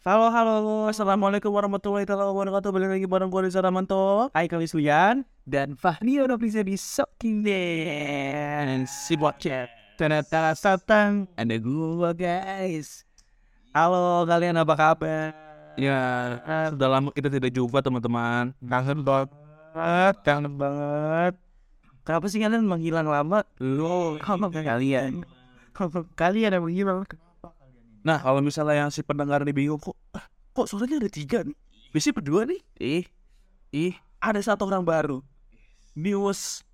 Halo halo, assalamualaikum warahmatullahi wabarakatuh. Balik lagi bareng gue Rizal Ramanto, Aikal Islian dan Fahri udah bisa di Sokinden. Si bocet. Ternyata satang ada gua guys. Halo kalian apa kabar? Ya, sudah lama kita tidak jumpa teman-teman. Kangen banget, kangen banget. Kenapa sih kalian menghilang lama? Lo, kamu kalian. Kalian yang menghilang. Nah kalau misalnya yang si pendengar nih bingung kok ah, kok suaranya ada tiga nih Biasanya berdua nih Ih Ih Ada satu orang baru Newest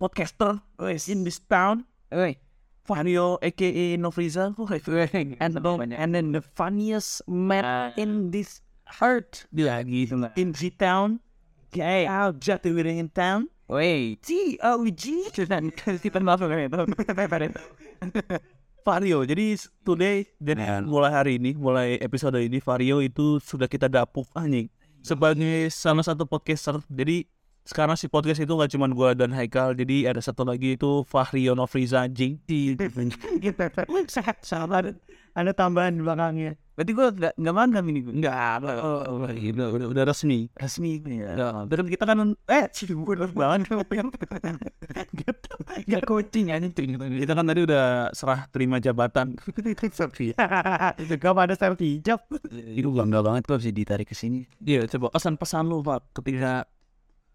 Podcaster wes, In this town Woi Vario aka Novriza and, and then the funniest man in this heart Dia gitu lah In the town Okay I'll just do it in town Wait T-O-G Stephen Buffett kan itu Vario. Jadi today dan mulai hari ini, mulai episode ini Vario itu sudah kita dapuk anjing sebagai salah satu podcaster. Jadi sekarang si podcast itu gak cuma gua dan Haikal, jadi ada satu lagi itu Fahrio Novriza anjing. Ada tambahan di belakangnya. Berarti gua gak, gak makan ini gua. Enggak, oh, oh, udah, udah, udah resmi. Resmi ya. Dan kita kan eh sih gue banget Gak coaching aja tuh. Kita kan tadi udah serah terima jabatan. Itu gak ada selfie hijab. Itu bangga banget kok bisa ditarik ke sini. Iya, coba pesan pesan lu Pak ketika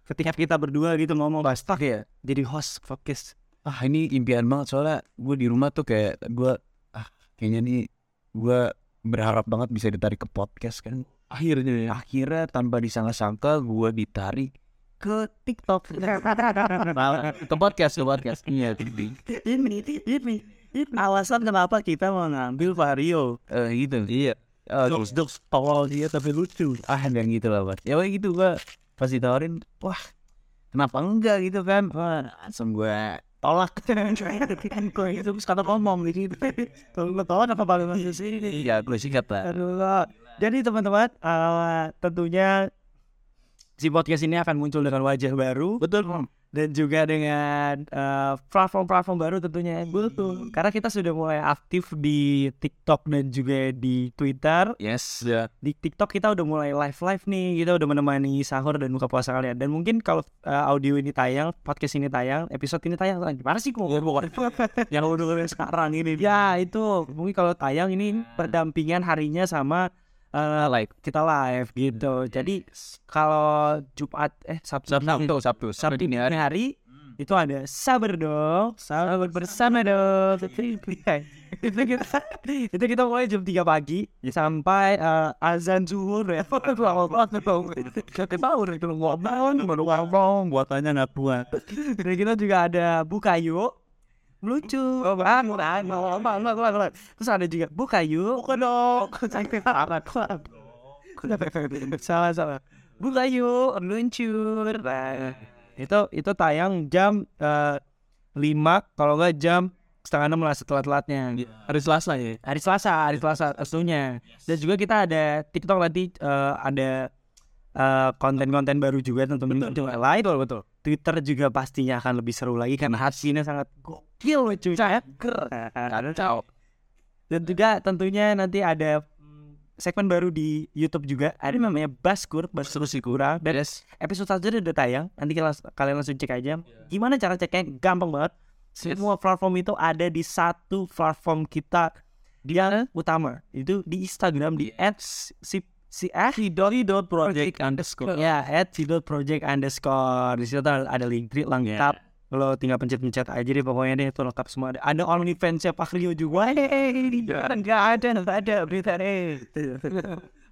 ketika kita berdua gitu ngomong Bastak ya. jadi host podcast. Ah ini impian banget soalnya gue di rumah tuh kayak gue ah kayaknya nih gue berharap banget bisa ditarik ke podcast kan. Akhirnya ya. Akhirnya tanpa disangka-sangka gue ditarik ke TikTok. ke podcast ke podcast. Iya ini ini ini alasan kenapa kita mengambil Vario. Eh gitu. Iya. Oh, Jokes jokes tolol dia tapi lucu. ah yang gitu lah Bang. Ya kayak gitu gue pas ditawarin wah kenapa enggak gitu kan wah, langsung gue tolak Gue itu kata ngomong. Kalau lo tolak apa balik masuk sini? ya gue sikat lah Aduh. Jadi teman-teman, uh, tentunya si podcast ini akan muncul dengan wajah baru. Betul. Dan juga dengan uh, platform-platform baru tentunya. Betul. Karena kita sudah mulai aktif di TikTok dan juga di Twitter. yes ya Di TikTok kita udah mulai live-live nih. Kita udah menemani sahur dan buka puasa kalian. Dan mungkin kalau uh, audio ini tayang, podcast ini tayang, episode ini tayang, gimana sih kok? yang lu dengerin sekarang ini. Ya itu mungkin kalau tayang ini berdampingan harinya sama eh, like kita live gitu. Jadi kalau Jumat eh Sabtu. Sabtu Sabtu. Sabtu ini hari, hari itu ada sabar dong, sabar bersama dong. itu kita itu kita mulai jam 3 pagi sampai eh, azan zuhur ya. Tahu itu ngomong baru ngomong buatannya nggak kuat. Dan kita juga ada buka yuk lucu. Oh, banget banget terus ada juga buka yuk. Buka dong. Salah salah. Buka yuk luncur nah, itu itu tayang jam eh, lima kalau nggak jam setengah enam lah setelah telatnya. Hari Selasa ya? Hari Selasa hari Selasa tentunya dan juga kita ada TikTok nanti eh, ada eh, konten-konten baru juga tentunya juga lain betul betul. Twitter juga pastinya akan lebih seru lagi karena hasilnya sangat gokil cuy saya ada cowok dan juga tentunya nanti ada segmen baru di YouTube juga. Ada namanya Baskur Baskur si kurang dan episode satu udah tayang. Nanti kalian, kalian langsung cek aja. Gimana cara ceknya? Gampang banget. Semua platform itu ada di satu platform kita. Dia utama. Itu di Instagram di si si at si dot dot project underscore. ya at si dot project underscore. Di situ ada, link tree lengkap lo tinggal pencet-pencet aja deh pokoknya deh itu lengkap semua ada ada OnlyFans Pak Rio juga. Hehehe, nggak ada nggak ada berita deh.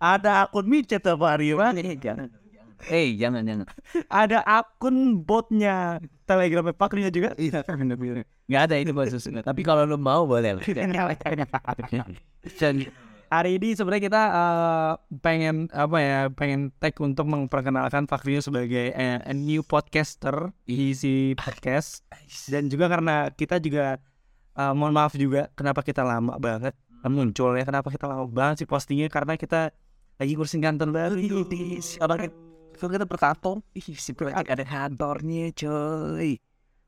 Ada akun micet Pak Rio Eh, jangan. Eh, jangan jangan. ada akun botnya Telegramnya Pak Rio juga? Iya. Nggak ada ini bahasa Sunda. Tapi kalau lu mau boleh. Hari ini sebenarnya kita eh, pengen apa ya pengen tag untuk memperkenalkan Fakrio sebagai eh, a new podcaster. Di si podcast. Dan juga karena kita juga eh, mohon maaf juga kenapa kita lama banget munculnya kenapa kita lama banget sih postingnya karena kita lagi ngurusin kantor baru karena kita, kita berkantor Ih, si ada kantornya, coy.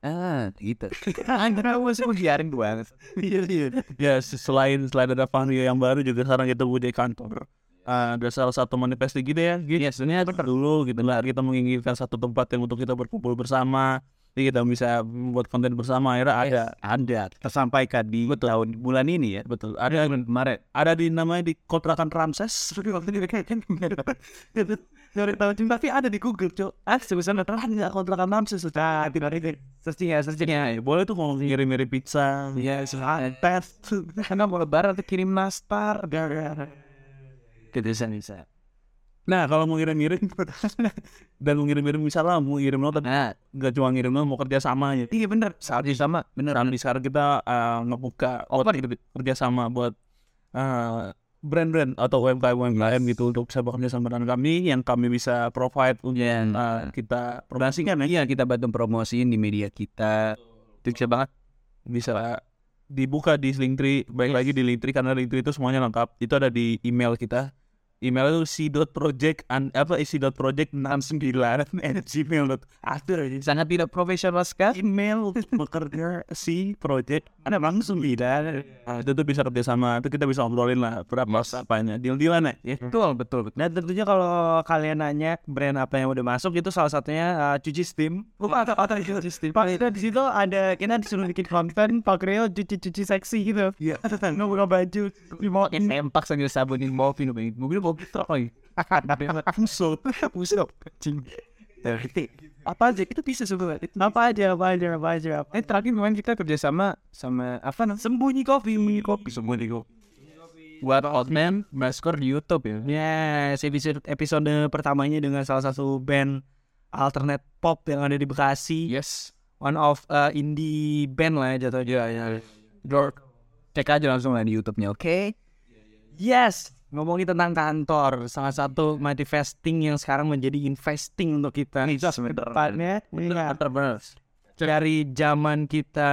Ah, gitu. Anda masih biarin banget. Iya iya. Ya se- selain selain ada Fahrio yang baru juga sekarang kita punya kantor. Ah, ada salah satu manifest gitu ya. Gitu. Iya, sebenarnya Dulu gitu lah kita menginginkan satu tempat yang untuk kita berkumpul bersama. Jadi kita bisa membuat konten bersama. Akhirnya ada ada tersampaikan di tahun bulan ini ya. betul. Ada Kemarin. ada di namanya di kontrakan Ramses. Dari tahu juga tapi ada di Google, Cok. Ah, sebesar ada kontrakan Ramses sudah tidak ada. Searching ya, searching ya. Ya, boleh tuh kalau ngirim-ngirim pizza. Iya, soalnya tes. karena mau lebaran tuh kirim nastar. Gitu bisa bisa. Nah kalau mau ngirim-ngirim dan mau ngirim-ngirim misalnya mau ngirim nota Nah, nggak cuma ngirim nota mau kerja sama ya. iya bener. Saat sama. Sekarang di sekarang kita eh, ngebuka buat kerja sama buat eh, brand-brand atau UMKM UMKM gitu untuk bisa bekerja sama dengan kami yang kami bisa provide untuk Iya. eh, kita promosikan ya Iya, kita bantu promosiin di media kita. Itu bisa banget. bisa dibuka di Linktree baik lagi di Linktree karena Linktree itu semuanya lengkap itu ada di email kita email itu c.project an, apa c.project 69 at gmail Sangat tidak profesional sekali. email bekerja si project ada langsung tidak nah, itu tuh bisa kerja sama itu kita bisa ngobrolin lah berapa apanya deal dealan ya Betul, betul, betul. Dan tentunya kalau kalian nanya brand apa yang udah masuk itu salah satunya uh, cuci steam. Bukan atau atau cuci steam. Pak di situ ada kita disuruh bikin konten Pak Rio cuci cuci seksi gitu. Iya. Nggak buka baju. Di mau Nempak sambil sabunin mobil, mobil truk lagi. langsung. Busuk. Cing. Apa aja kita bisa sebenarnya. Apa aja apa aja apa aja. Apa. Eh terakhir memang kita kerjasama sama apa namanya? Sembunyi kopi. Sembunyi kopi. Sembunyi kopi. Buat Hotman, Maskor di YouTube ya. Yes, episode episode pertamanya dengan salah satu band alternate pop yang ada di Bekasi. Yes. One of uh, indie band lah ya jatuhnya. Ya, ya. Door. Cek aja langsung lah di YouTube-nya, oke? Yes, ngomongin tentang kantor, salah satu manifesting yang sekarang menjadi investing untuk kita. Ingat, Entrepreneurs. dari zaman kita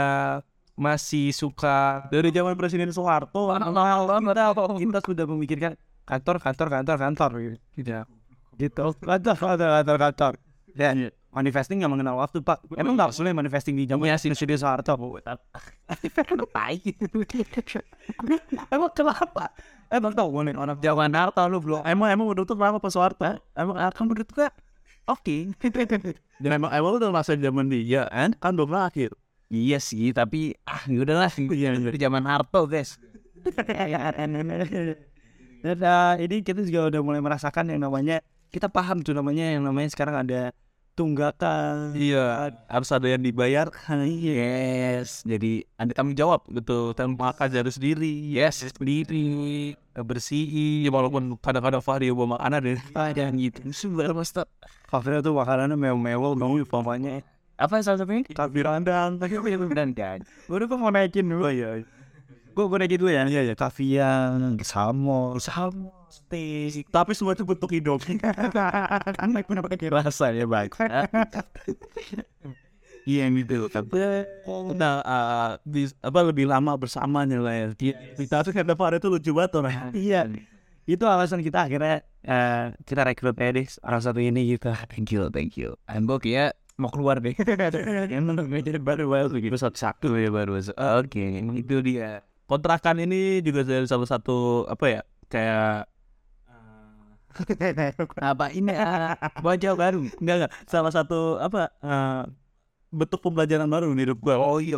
masih suka dari zaman Presiden Soeharto, kita, kita sudah memikirkan kantor, kantor, kantor, kantor, gitu. Gitu, kantor, kantor, kantor, kantor. Dan manifesting nggak mengenal waktu pak. Emang nggak boleh manifesting di zaman Presiden Soeharto. Emang kenapa? Emang tau gue nih orang harta lu belum. Emang emang menurut lu kenapa pas Soeharto? Emang akan menurut gue oke. Dan emang emang udah masa zaman dia kan kan belum lahir. Iya sih, tapi ah udahlah. Iya, iya. Di zaman Harto, guys. Dan uh, ini kita juga udah mulai merasakan yang namanya kita paham tuh namanya yang namanya sekarang ada tunggakan. Iya, harus ada yang dibayar. Yes, jadi ada tanggung jawab. Betul, dan makan harus sendiri. Yes, sendiri bersihin ya walaupun kadang-kadang Fahri bawa makanan deh ada gitu. Sudah Master. Fahri tuh makanannya mewah-mewah bangun pokoknya Apa salah satunya? tapi randang Dan kan. Udah gue mau naikin dulu ya. Gue gue naikin dulu ya. Iya ya. Kavian, salmon, salmon, steak. Tapi semua itu bentuk hidup. kan naik pun pakai rasa ya baik. Iya gitu. Tapi nah, uh, bis- apa lebih lama bersamanya lah ya. Kita tuh kata Fahri itu lucu banget orang. Iya. Itu alasan kita akhirnya eh, kita rekrut deh orang satu ini gitu. Thank you, thank you. Ambok ya mau keluar deh. Yang menurut gue jadi baru baru gitu. Satu satu ya baru. Oke, itu dia. kontrakan ini juga dari salah satu apa ya kayak Apa ini? Wajah baru. enggak enggak. Salah satu apa eh, bentuk pembelajaran baru di hidup gua. Oh iya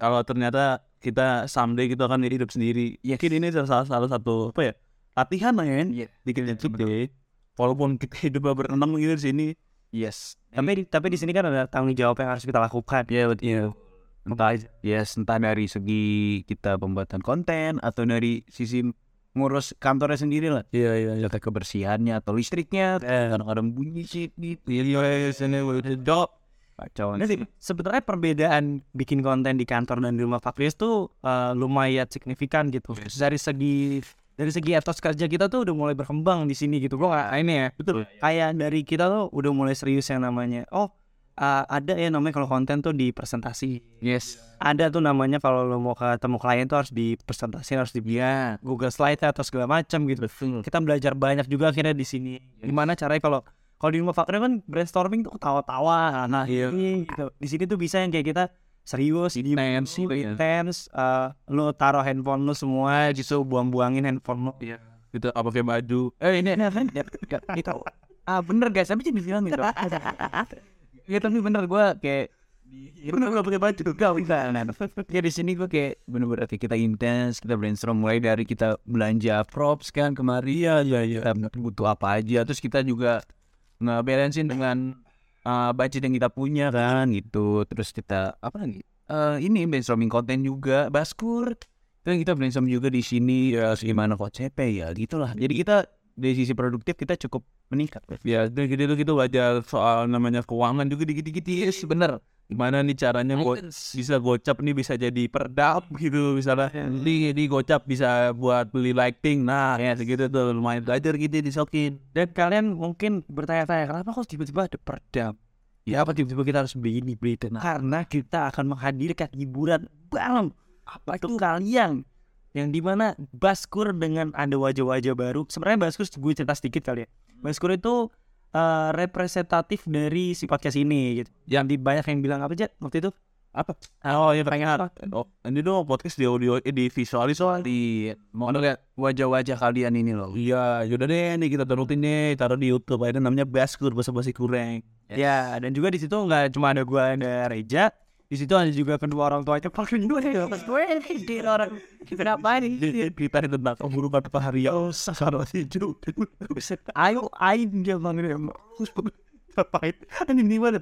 kalau ternyata kita someday kita akan hidup sendiri. Yakin ini salah salah satu apa ya latihan lah ya Iya. bikin YouTube deh walaupun kita hidup berenang gitu di sini. Yes. tapi tapi di sini kan ada tanggung jawab yang harus kita lakukan. Iya betul. Entah yes, entah dari segi kita pembuatan konten atau dari sisi ngurus kantornya sendiri lah. iya iya iya kebersihannya atau listriknya. Kadang-kadang bunyi sih gitu. iya iya sini udah job Kacau. Nah, sih, sebenarnya perbedaan bikin konten di kantor dan di rumah Fakris tuh eh, lumayan signifikan gitu. Dari segi dari segi etos kerja kita tuh udah mulai berkembang di sini gitu. Gua nggak ini ya. Betul. Kayak dari kita tuh udah mulai serius yang namanya. Oh, eh, ada ya namanya kalau konten tuh di presentasi. Yes. Ada tuh namanya kalau lo mau ketemu klien tuh harus di presentasi harus di Google Slide atau segala macam gitu. Kita belajar banyak juga akhirnya di sini. Gimana caranya kalau kalau di rumah Fakri kan brainstorming tuh ketawa-tawa. Nah, Iya. ini gitu. Di sini tuh bisa yang kayak kita serius, Intens gitu ya. intens. eh, lo taruh handphone lo semua, justru buang-buangin handphone lo. Iya. Gitu apa pakai baju? Eh ini kan kita ah bener guys, tapi jadi bilang gitu. Ya tapi bener gue kayak Bener gak pakai baju? Gak bisa. ya di sini gue kayak bener-bener kayak kita intens kita brainstorm mulai dari kita belanja props kan kemarin Iya iya iya. kita butuh apa aja. Terus kita juga ngebalancein dengan uh, budget yang kita punya kan gitu. Terus kita apa lagi? Eh, ini brainstorming konten juga. Baskur. Yang kita brainstorm juga di sini ya gimana konsepnya ya gitulah. Jadi kita dari sisi produktif kita cukup meningkat Ya, dan gitu gitu. Belajar soal namanya keuangan juga dikit-dikit yes, bener. Gimana nih caranya go bisa gocap nih bisa jadi perdap gitu misalnya. Di di gocap bisa buat beli lighting. Nah ya segitu tuh lumayan belajar gitu disokin. Dan kalian mungkin bertanya-tanya kenapa kok tiba-tiba ada perdam ya apa tiba-tiba kita harus beli ini beli itu? Nah, karena kita akan menghadirkan hiburan. Bareng apa itu kalian yang di mana Baskur dengan ada wajah-wajah baru sebenarnya Baskur gue cerita sedikit kali ya. Baskur itu eh, representatif dari si podcast ini gitu. Yang di banyak yang bilang apa aja waktu itu? Apa? Oh ya pengen oh ini dong podcast di audio eh, di visualis soal di mau lihat wajah-wajah kalian ini loh. Iya yaudah deh nih kita turutin nih taruh di YouTube ada namanya Baskur bahasa basi kurang. Ya dan juga di situ nggak cuma ada gua ada Reja di situ ada juga kedua orang tuanya pakai dua ya? Gue di orang kenapa nih kita tentang keburukan Pak Haryo sekarang hijau ayo ayo dia bangun ngapain? Ini mana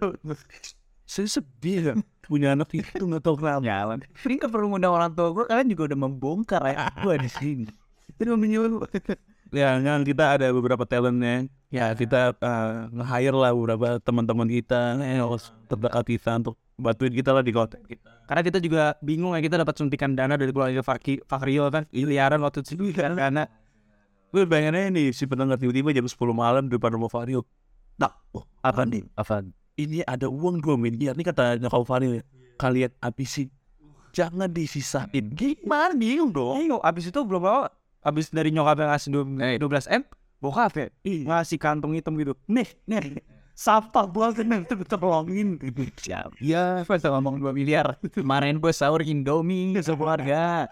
saya sedih ya. Punya anak itu nggak tahu kenapa. Jalan. Ini nggak perlu ngundang orang tua gue kalian juga udah membongkar ya. Gue di sini. Itu menyuruh ya kan kita ada beberapa talentnya ya. Kita uh, nge-hire lah beberapa teman-teman kita eh, terdekat kita untuk bantuin kita lah di konten. Kita. Karena kita juga bingung ya kita dapat suntikan dana dari keluarga Fakri Fakrio kan miliaran waktu itu kan. Karena gue bayangannya nih si pendengar tiba-tiba jam 10 malam di depan rumah Fario nah oh, apa nih. Apa ini ada uang 2 miliar nih kata nyokap Fario ya. Kalian habisin jangan disisain. Gimana? Bingung dong. Ayo, abis itu belum lama abis dari nyokap yang ngasih Eh. 12 m bokap ya ngasih kantong hitam gitu. Nih nih sampah buang tenang itu terlongin siap ya pas ngomong 2 miliar? Kemarin gue sahur indomie sekeluarga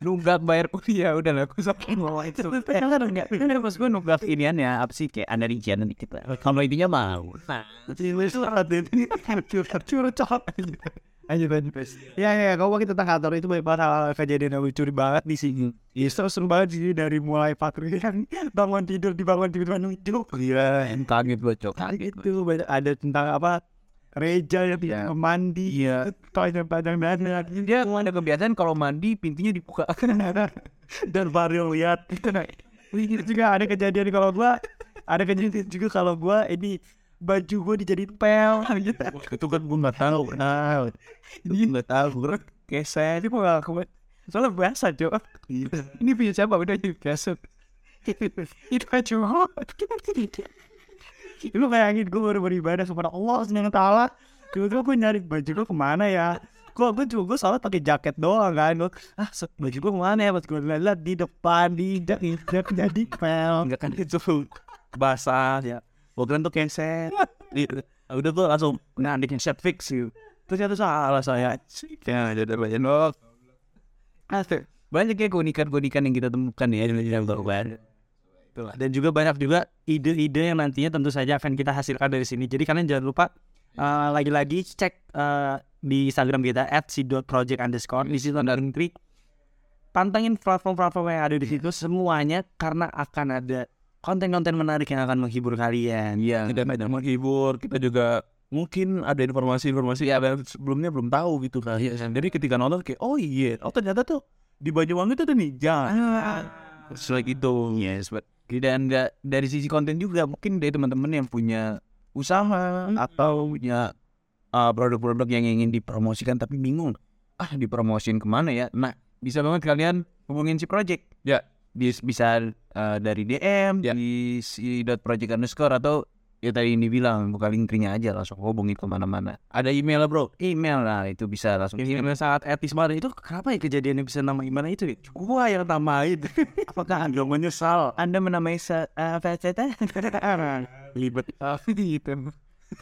nunggak bayar kuliah udah lah gue sampai ngomong itu. enggak enggak pas gue nunggak inian ya apa sih kayak anda rincian dikit lah kalau intinya mau. Nah itu ada ini curhat curhat Ayo lanjut. Ya ya kalau kita tentang kantor itu banyak banget hal-hal kejadian yang lucu banget di sini. Iya seru seru banget sih dari mulai Fakri yang bangun tidur dibangun tidur bangun tidur Iya yang kaget gue cok. Kaget tuh banyak ada tentang apa Reja yang Iya. mandi. Iya. Toilet padang dana dia ada kebiasaan kalau mandi pintunya dibuka. Dan Mario lihat. Itu juga ada kejadian kalau gua ada kejadian juga kalau gua ini baju gua dijadiin pel. Gitu itu kan gua nggak tahu nah ini nggak tahu gua keset itu nggak kuat soalnya biasa cok. Ini punya siapa? Udah jadi keset itu baju lu bayangin gue baru beribadah kepada Allah wa taala. Tiba-tiba gue nyari baju gue ke mana ya? Kok gue juga gue soalnya pakai jaket doang kan. Gue ah baju gue ke mana ya? Pas gue lihat di depan di di jadi pel. Enggak kan itu basah ya gue kira tuh keset udah gue langsung nah di set fix gitu ternyata salah saya ya jadi banyak Asik. banyak ya keunikan-keunikan yang kita temukan ya di dalam Itulah. Dan juga banyak juga ide-ide yang nantinya tentu saja akan kita hasilkan dari sini. Jadi kalian jangan lupa eh, lagi-lagi cek eh, di Instagram kita @si.project underscore di situ ada link pantengin platform-platform yang ada di situ semuanya karena akan ada konten-konten menarik yang akan menghibur kalian. Iya. Tidak hanya menghibur, kita juga mungkin ada informasi-informasi yang sebelumnya belum tahu gitu kan. Jadi ketika nonton kayak, oh iya, oh ternyata tuh di Banyuwangi tuh ada ninja. Terus like itu, yes, but dan nggak dari sisi konten juga mungkin dari teman-teman yang punya usaha atau punya uh, produk-produk yang ingin dipromosikan tapi bingung ah dipromosin ke mana ya nah bisa banget kalian hubungin si project Ya. Bis- bisa uh, dari DM Ya. di si dot project underscore atau ya tadi ini bilang buka linknya aja langsung hubungi ke mana-mana Ada email bro. email lah itu bisa langsung Ini yang sangat etis banget itu kenapa ya kejadiannya bisa nama gimana itu ya? Gua yang namain. Apakah anda menyesal. anda menamai sa- uh, faceta Libet. gitu.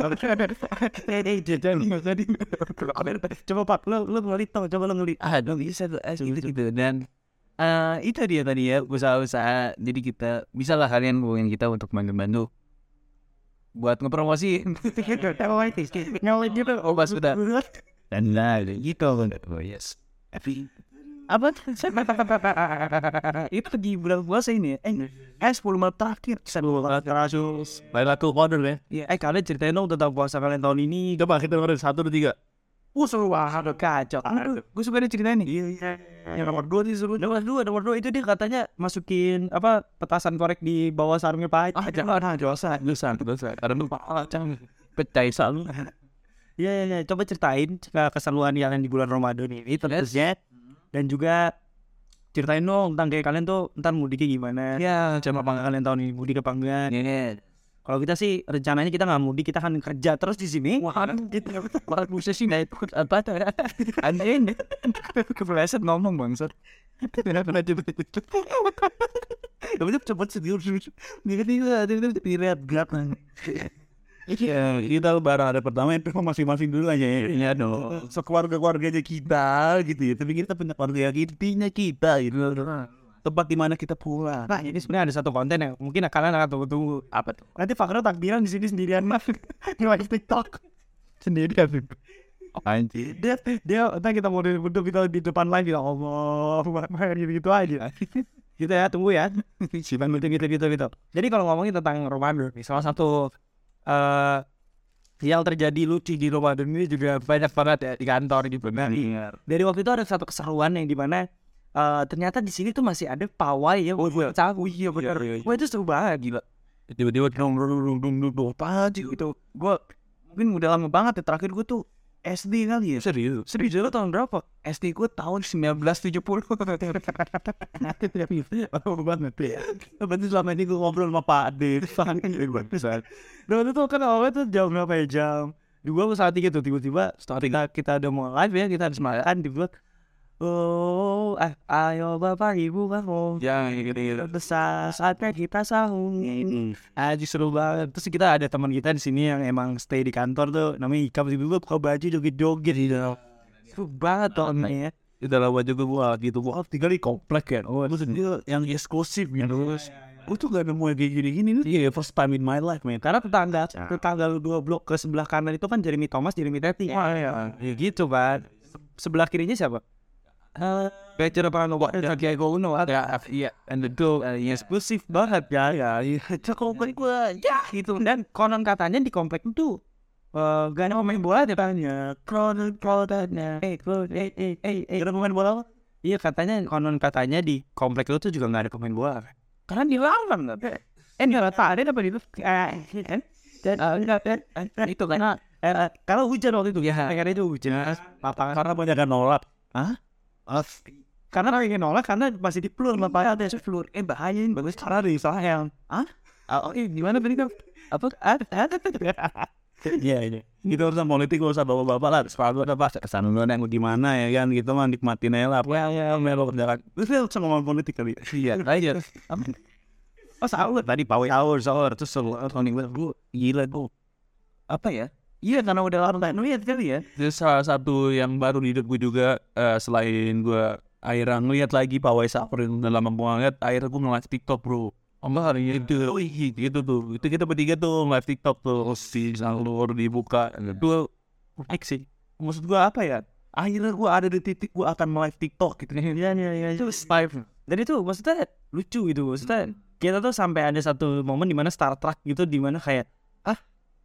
Coba Pak, lo lo ngelit coba lo ngelit. ah dong bisa tuh gitu dan eh itu dia tadi ya usaha-usaha jadi kita bisa lah kalian hubungin kita untuk bantu-bantu buat ngepromosi oh pas udah dan lah gitu oh yes tapi apa itu di bulan puasa ini ya eh, eh 10 malam terakhir Sebelum kasus. Lailatul Qadar ya. Iya, eh kalian ceritain dong tentang puasa kalian tahun ini. Coba kita dengerin satu dua tiga. Uh, seru banget, kacau. Aduh, gue suka dia ceritain nih Iya, iya. Yang nomor dua sih seru. Nomor dua, nomor dua itu dia katanya masukin apa petasan korek di bawah sarungnya Pak ah Haji. jangan ah dosa dosa dosa karena lupa jangan pecah selalu Iya, iya, iya. Coba ceritain ke keseruan kalian di bulan Ramadan ini tentunya. Dan juga ceritain dong tentang kayak kalian tuh ntar mudiknya gimana. ya Coba apa kalian tahun ini mudik apa enggak? ini Kalau kita sih rencananya kita nggak mudik, kita akan kerja terus di sini. Wah, gitu. Bisa sih nggak ikut apa tuh? Anda ini kepleset ngomong bangsat. Tapi itu cepet serius. Dia dia dia dilihat gelap Iya, kita lebaran ada pertama itu masing-masing dulu aja ya. Iya dong. Sekeluarga-keluarganya kita gitu ya. Tapi kita punya keluarga intinya kita gitu. Tempat di mana kita pulang. Nah ini sebenarnya ada satu konten yang mungkin kalian akan tunggu-tunggu. Apa tuh? Nanti Fakro takbiran di sini sendirian mah di live TikTok sendiri Anjir. dia dia entah kita mau duduk kita di depan live ya Allah gitu gitu aja kita ya tunggu ya siapa gitu gitu gitu gitu jadi kalau ngomongin tentang Ramadan salah satu eh yang terjadi lucu di Ramadan ini juga banyak banget ya di kantor gitu nah dari waktu itu ada satu keseruan yang di mana eh ternyata di sini tuh masih ada pawai ya oh, cawu iya benar wah itu seru banget gila Tiba-tiba dong dong dong dong apa aja gitu. gue mungkin udah lama banget ya terakhir gue tuh SD kali ya Serius. serius lu tahun berapa SD gue tahun 1970. Lama banget ya. Berarti selama ini gue ngobrol sama Pak Ade. Nah itu tuh kan awalnya tuh jam berapa ya jam dua atau saat tiga tuh tiba-tiba setelah kita kita udah mau live ya kita harus makan tiba Oh, eh, ayo bapak ibu kamu Ya gitu gitu. besar saatnya kita sahur Aji seru banget Terus kita ada teman kita di sini yang emang stay di kantor tuh Namanya Ika tiba-tiba buka baju joget-joget gitu Seru banget tuh orangnya Udah lama juga gue gitu. Gue tinggal di komplek kan. Oh, maksudnya yang eksklusif gitu. Gue tuh gak nemu yang kayak gini-gini. Iya, first time in my life, man. Karena tetangga Tetangga dua blok ke sebelah kanan itu kan Jeremy Thomas, Jeremy Teti Wah, ya. Ya gitu kan Sebelah kirinya siapa? Eh, Becer apa nopo? Kayak gue uno Ya, iya, and itu uh, yes. eksklusif banget ya. Ya. Ya komplek gue ya gitu dan konon katanya di komplek itu eh gak ada pemain bola depannya konon katanya eh eh eh eh eh Ada pemain bola iya katanya konon katanya di komplek itu tuh juga nggak ada pemain bola karena dilarang kan eh nggak ada apa itu eh dan enggak itu karena eh, kalau hujan waktu itu ya karena itu hujan lapangan Karena banyak kan nolak. Karena pengen nolak karena masih di pelur lapangan ada pelur eh bahaya ini bagus Karena di sayang. Ah, oh, eh, gimana tadi kan? Apa? Ada, ada, Iya ini. Kita urusan politik gak usah bawa-bapak lah. Sekarang ada pas ke sana dulu yang gimana ya kan gitu mah nikmatin aja lah. Ya ya melo kerjaan. Terus dia usah ngomong politik kali. Iya, aja. Oh, sahur Tadi power hour sahur terus selalu Tony gue gila tuh. Apa ya? Iya, karena udah lama tak nuit kali ya. Terus salah satu yang baru di hidup gue juga eh, selain gue akhirnya ngeliat lagi pawai sahur yang udah lama banget akhirnya gue ngeliat TikTok bro. Oh enggak hari itu Wih, gitu tuh. Itu kita bertiga tuh live TikTok tuh. Si sahur dibuka. Itu Baik sih. Maksud gua apa ya? akhirnya gue ada di titik gue akan live TikTok gitu. Iya iya iya itu live. Dan itu maksudnya lucu gitu. Maksudnya kita tuh sampai ada satu momen di mana Star Trek gitu di mana kayak ah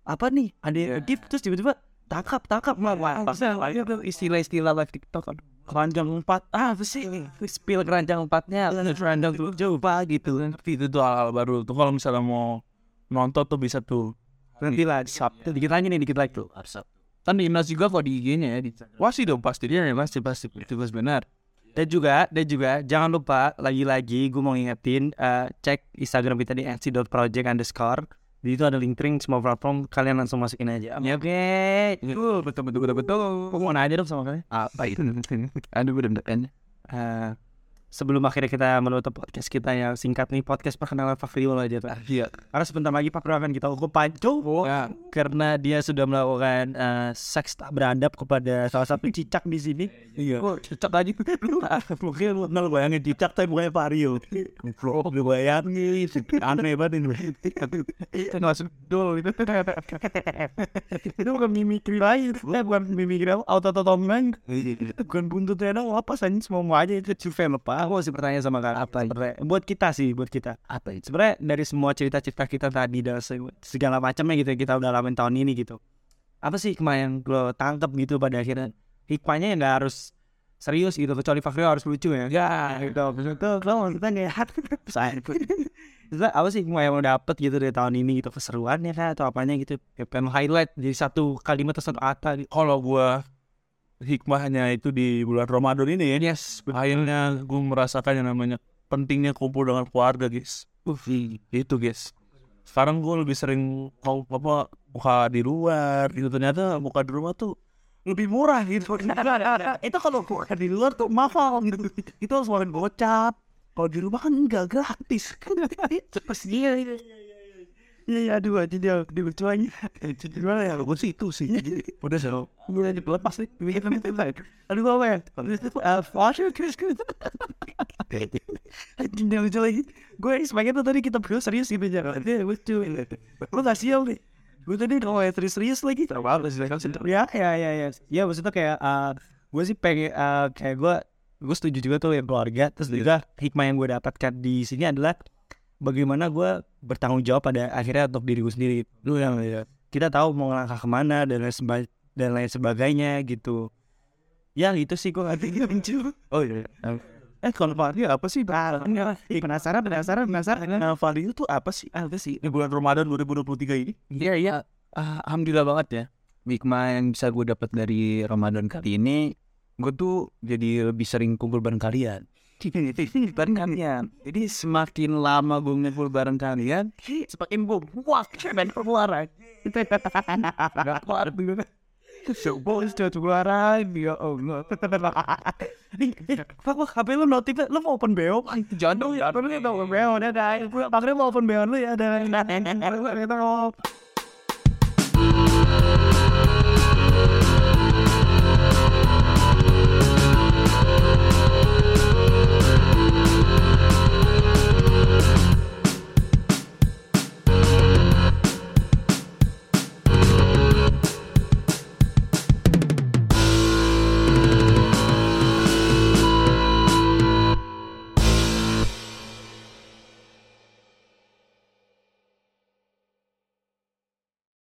apa nih? Ada yang ngedip terus tiba-tiba tangkap tangkap. Wah maksudnya itu istilah-istilah live TikTok kan keranjang empat. Ah apa sih? Spill keranjang empatnya. Keranjang tuh coba gitu. Itu tuh hal-hal baru tuh. Kalau misalnya mau nonton tuh bisa tuh. Nanti lah Sabtu. Dikit lagi nih dikit lagi tuh. Kan di Inas juga kok di IG-nya ya di pasti dong pasti. Iya ya pasti pasti. Itu pasti benar. Dan juga, dan juga jangan lupa lagi-lagi gue mau ngingetin eh, cek Instagram kita di nc.project underscore. Di itu ada link link semua platform kalian langsung masukin aja. Ya. Oke, Betul betul betul betul betul. Gue mau nanya dong sama kalian. Apa itu? Aduh udah depan. Sebelum akhirnya kita menutup podcast kita yang singkat nih podcast perkenalan Pak Rio aja Pak. Iya. Karena sebentar lagi Pak Rio akan kita hukum panco Ya. karena dia sudah melakukan eh, seks tak beradab kepada salah satu cicak di sini. iya Kok cicak aja mungkin lu kenal bayangin cicak tapi bukannya Pak. Bro, lu bayangin aneh banget ini. Itu nggak sedul itu. itu bukan mimikri lain, eh, bukan mimikri apa, auto-totongan, bukan buntutnya dong, apa saja semua aja itu Juve lepas. Aku masih bertanya sama kalian apa? Sebenarnya, buat kita sih, buat kita. Apa itu? Sebenarnya dari semua cerita-cerita kita tadi dan se- segala macamnya gitu yang kita udah alamin tahun ini gitu. Apa sih yang lo tangkap gitu pada akhirnya? Hikmahnya ya nggak harus serius gitu, kecuali Fakrio harus lucu ya. Ya, gitu. Maksudnya lo maksudnya kayak saya. Apa sih yang lo dapet gitu dari tahun ini gitu keseruannya kah atau apanya gitu? Ya, pengen highlight jadi satu kalimat atau satu kata gitu. kalau gue hikmahnya itu di bulan Ramadan ini ya. Yes, akhirnya gue merasakan yang namanya pentingnya kumpul dengan keluarga guys. Uh, itu guys. Sekarang gue lebih sering mau apa buka di luar gitu. Ternyata buka di rumah tuh lebih murah gitu. Itu kalau buka di luar tuh mahal gitu. Itu harus makan gocap. Kalau di rumah kan enggak gratis. Pasti iya iya aduh, aja dia, dia lucu aja. gimana ya gue sih itu sih udah so Gue aja lepas nih, Aduh, apa ya? Uh, Flash, Chris, Chris. Anjing, dia lucu lagi. Gue sebagai tuh tadi kita berdua serius gitu aja. Dia lucu. Lu gak sial nih. Gue tadi mulai serius-serius lagi. Ya, ya, ya, ya. Ya, maksudnya kayak, uh, gue sih pengen, uh, kayak gue, gue setuju juga tuh yang keluarga. Terus juga hikmah yang gue dapatkan di sini adalah bagaimana gue bertanggung jawab pada akhirnya untuk diri gue sendiri. Lu yang ya, kita tahu mau ngelangkah ke mana dan lain seba- dan lain sebagainya gitu. Ya gitu sih gue ngerti lucu. oh iya eh kalau Fahri apa sih Penasaran, penasaran, penasaran. Nah, Fahri itu apa sih? Apa sih? Di bulan Ramadan 2023 ini? Iya iya. Ah, Alhamdulillah banget ya. Hikmah yang bisa gue dapat dari Ramadan kali ini, gue tuh jadi lebih sering kumpul bareng kalian. Bareng kalian. Jadi semakin lama gue ngumpul bareng kalian, Semakin gue wah main perkeluaran. Gak keluar dulu. Bos udah keluaran ya Allah. Pak, HP lu notif, lu mau open BO? Jangan dong ya, lu mau open BO, udah dah. Paknya mau open BO lu ya, dah.